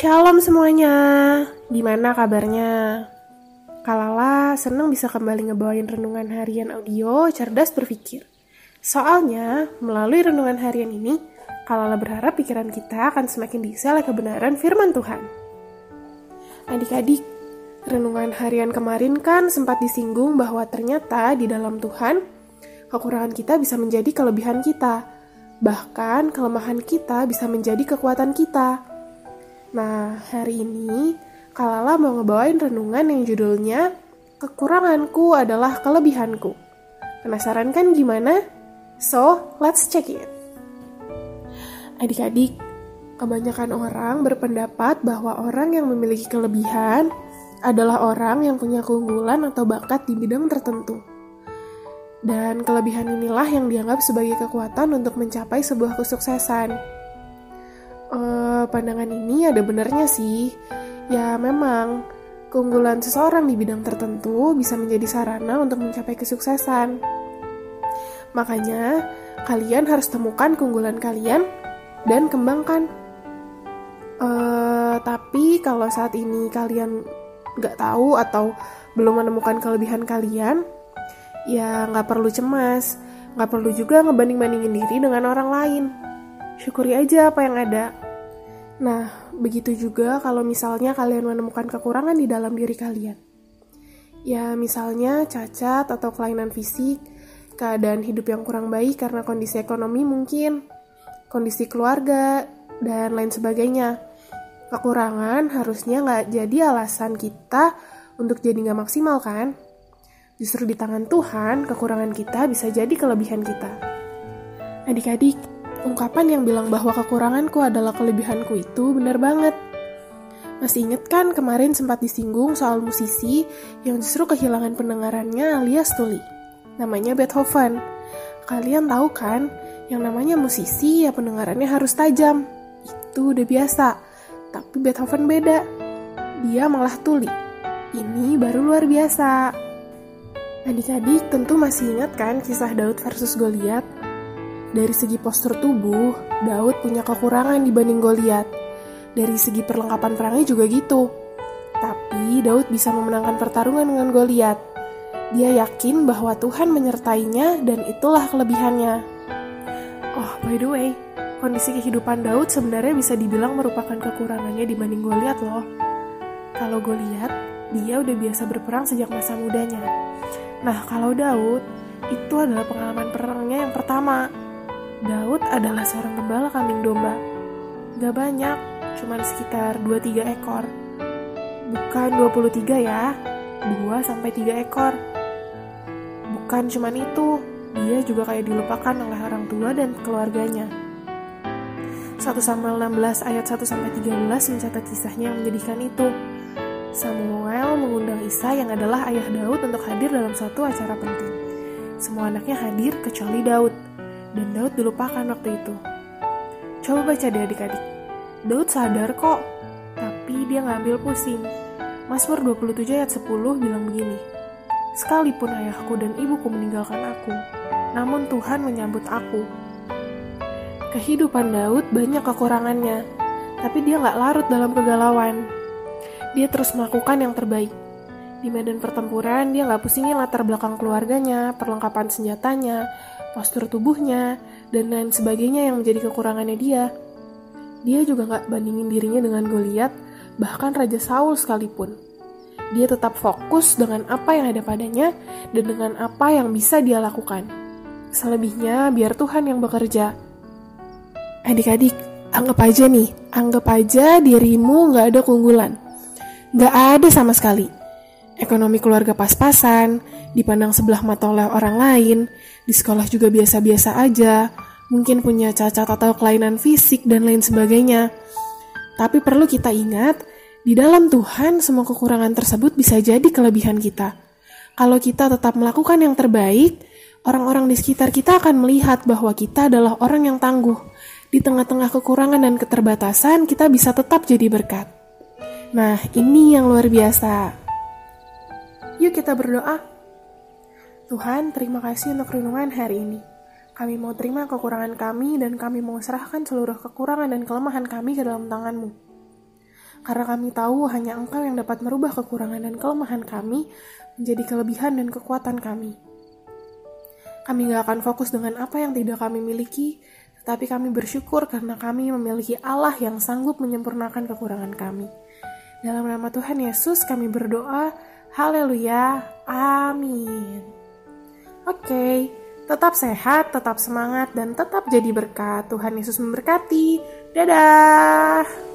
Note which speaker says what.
Speaker 1: Shalom semuanya, gimana kabarnya? Kalala senang bisa kembali ngebawain renungan harian audio cerdas berpikir. Soalnya, melalui renungan harian ini, Kalala berharap pikiran kita akan semakin diisi oleh kebenaran firman Tuhan. Adik-adik, renungan harian kemarin kan sempat disinggung bahwa ternyata di dalam Tuhan, kekurangan kita bisa menjadi kelebihan kita. Bahkan kelemahan kita bisa menjadi kekuatan kita. Nah, hari ini Kalala mau ngebawain renungan yang judulnya Kekuranganku adalah kelebihanku. Penasaran kan gimana? So, let's check it. Adik-adik, kebanyakan orang berpendapat bahwa orang yang memiliki kelebihan adalah orang yang punya keunggulan atau bakat di bidang tertentu. Dan kelebihan inilah yang dianggap sebagai kekuatan untuk mencapai sebuah kesuksesan. Pandangan ini ada benernya sih. Ya memang, keunggulan seseorang di bidang tertentu bisa menjadi sarana untuk mencapai kesuksesan. Makanya, kalian harus temukan keunggulan kalian dan kembangkan. Uh, tapi kalau saat ini kalian nggak tahu atau belum menemukan kelebihan kalian, ya nggak perlu cemas, nggak perlu juga ngebanding-bandingin diri dengan orang lain syukuri aja apa yang ada. Nah, begitu juga kalau misalnya kalian menemukan kekurangan di dalam diri kalian. Ya, misalnya cacat atau kelainan fisik, keadaan hidup yang kurang baik karena kondisi ekonomi mungkin, kondisi keluarga, dan lain sebagainya. Kekurangan harusnya nggak jadi alasan kita untuk jadi nggak maksimal kan? Justru di tangan Tuhan, kekurangan kita bisa jadi kelebihan kita. Adik-adik, Ungkapan yang bilang bahwa kekuranganku adalah kelebihanku itu benar banget. Masih inget kan kemarin sempat disinggung soal musisi yang justru kehilangan pendengarannya alias tuli. Namanya Beethoven. Kalian tahu kan, yang namanya musisi ya pendengarannya harus tajam. Itu udah biasa. Tapi Beethoven beda. Dia malah tuli. Ini baru luar biasa. Adik-adik tentu masih ingat kan kisah Daud versus Goliat dari segi postur tubuh, Daud punya kekurangan dibanding Goliat. Dari segi perlengkapan perangnya juga gitu. Tapi Daud bisa memenangkan pertarungan dengan Goliat. Dia yakin bahwa Tuhan menyertainya dan itulah kelebihannya. Oh, by the way, kondisi kehidupan Daud sebenarnya bisa dibilang merupakan kekurangannya dibanding Goliat loh. Kalau Goliat, dia udah biasa berperang sejak masa mudanya. Nah, kalau Daud, itu adalah pengalaman perangnya yang pertama. Daud adalah seorang gembala kambing domba. Gak banyak, cuma sekitar 2-3 ekor. Bukan 23 ya, 2-3 ekor. Bukan cuma itu, dia juga kayak dilupakan oleh orang tua dan keluarganya. 1 Samuel 16 ayat 1 13 mencatat kisahnya yang menjadikan itu. Samuel mengundang Isa yang adalah ayah Daud untuk hadir dalam suatu acara penting. Semua anaknya hadir kecuali Daud dan Daud dilupakan waktu itu. Coba baca deh adik-adik. Daud sadar kok, tapi dia ngambil pusing. Mazmur 27 ayat 10 bilang begini, Sekalipun ayahku dan ibuku meninggalkan aku, namun Tuhan menyambut aku. Kehidupan Daud banyak kekurangannya, tapi dia nggak larut dalam kegalauan. Dia terus melakukan yang terbaik. Di medan pertempuran, dia nggak pusingin latar belakang keluarganya, perlengkapan senjatanya, postur tubuhnya, dan lain sebagainya yang menjadi kekurangannya dia. Dia juga gak bandingin dirinya dengan Goliat, bahkan Raja Saul sekalipun. Dia tetap fokus dengan apa yang ada padanya dan dengan apa yang bisa dia lakukan. Selebihnya biar Tuhan yang bekerja. Adik-adik, anggap aja nih, anggap aja dirimu gak ada keunggulan. Gak ada sama sekali ekonomi keluarga pas-pasan, dipandang sebelah mata oleh orang lain, di sekolah juga biasa-biasa aja, mungkin punya cacat atau kelainan fisik dan lain sebagainya. Tapi perlu kita ingat, di dalam Tuhan semua kekurangan tersebut bisa jadi kelebihan kita. Kalau kita tetap melakukan yang terbaik, orang-orang di sekitar kita akan melihat bahwa kita adalah orang yang tangguh. Di tengah-tengah kekurangan dan keterbatasan, kita bisa tetap jadi berkat. Nah, ini yang luar biasa. Yuk kita berdoa. Tuhan, terima kasih untuk renungan hari ini. Kami mau terima kekurangan kami dan kami mau serahkan seluruh kekurangan dan kelemahan kami ke dalam tanganmu. karena kami tahu hanya Engkau yang dapat merubah kekurangan dan kelemahan kami menjadi kelebihan dan kekuatan kami. Kami gak akan fokus dengan apa yang tidak kami miliki, tetapi kami bersyukur karena kami memiliki Allah yang sanggup menyempurnakan kekurangan kami. Dalam nama Tuhan Yesus kami berdoa, haleluya, amin. Oke, tetap sehat, tetap semangat, dan tetap jadi berkat. Tuhan Yesus memberkati. Dadah!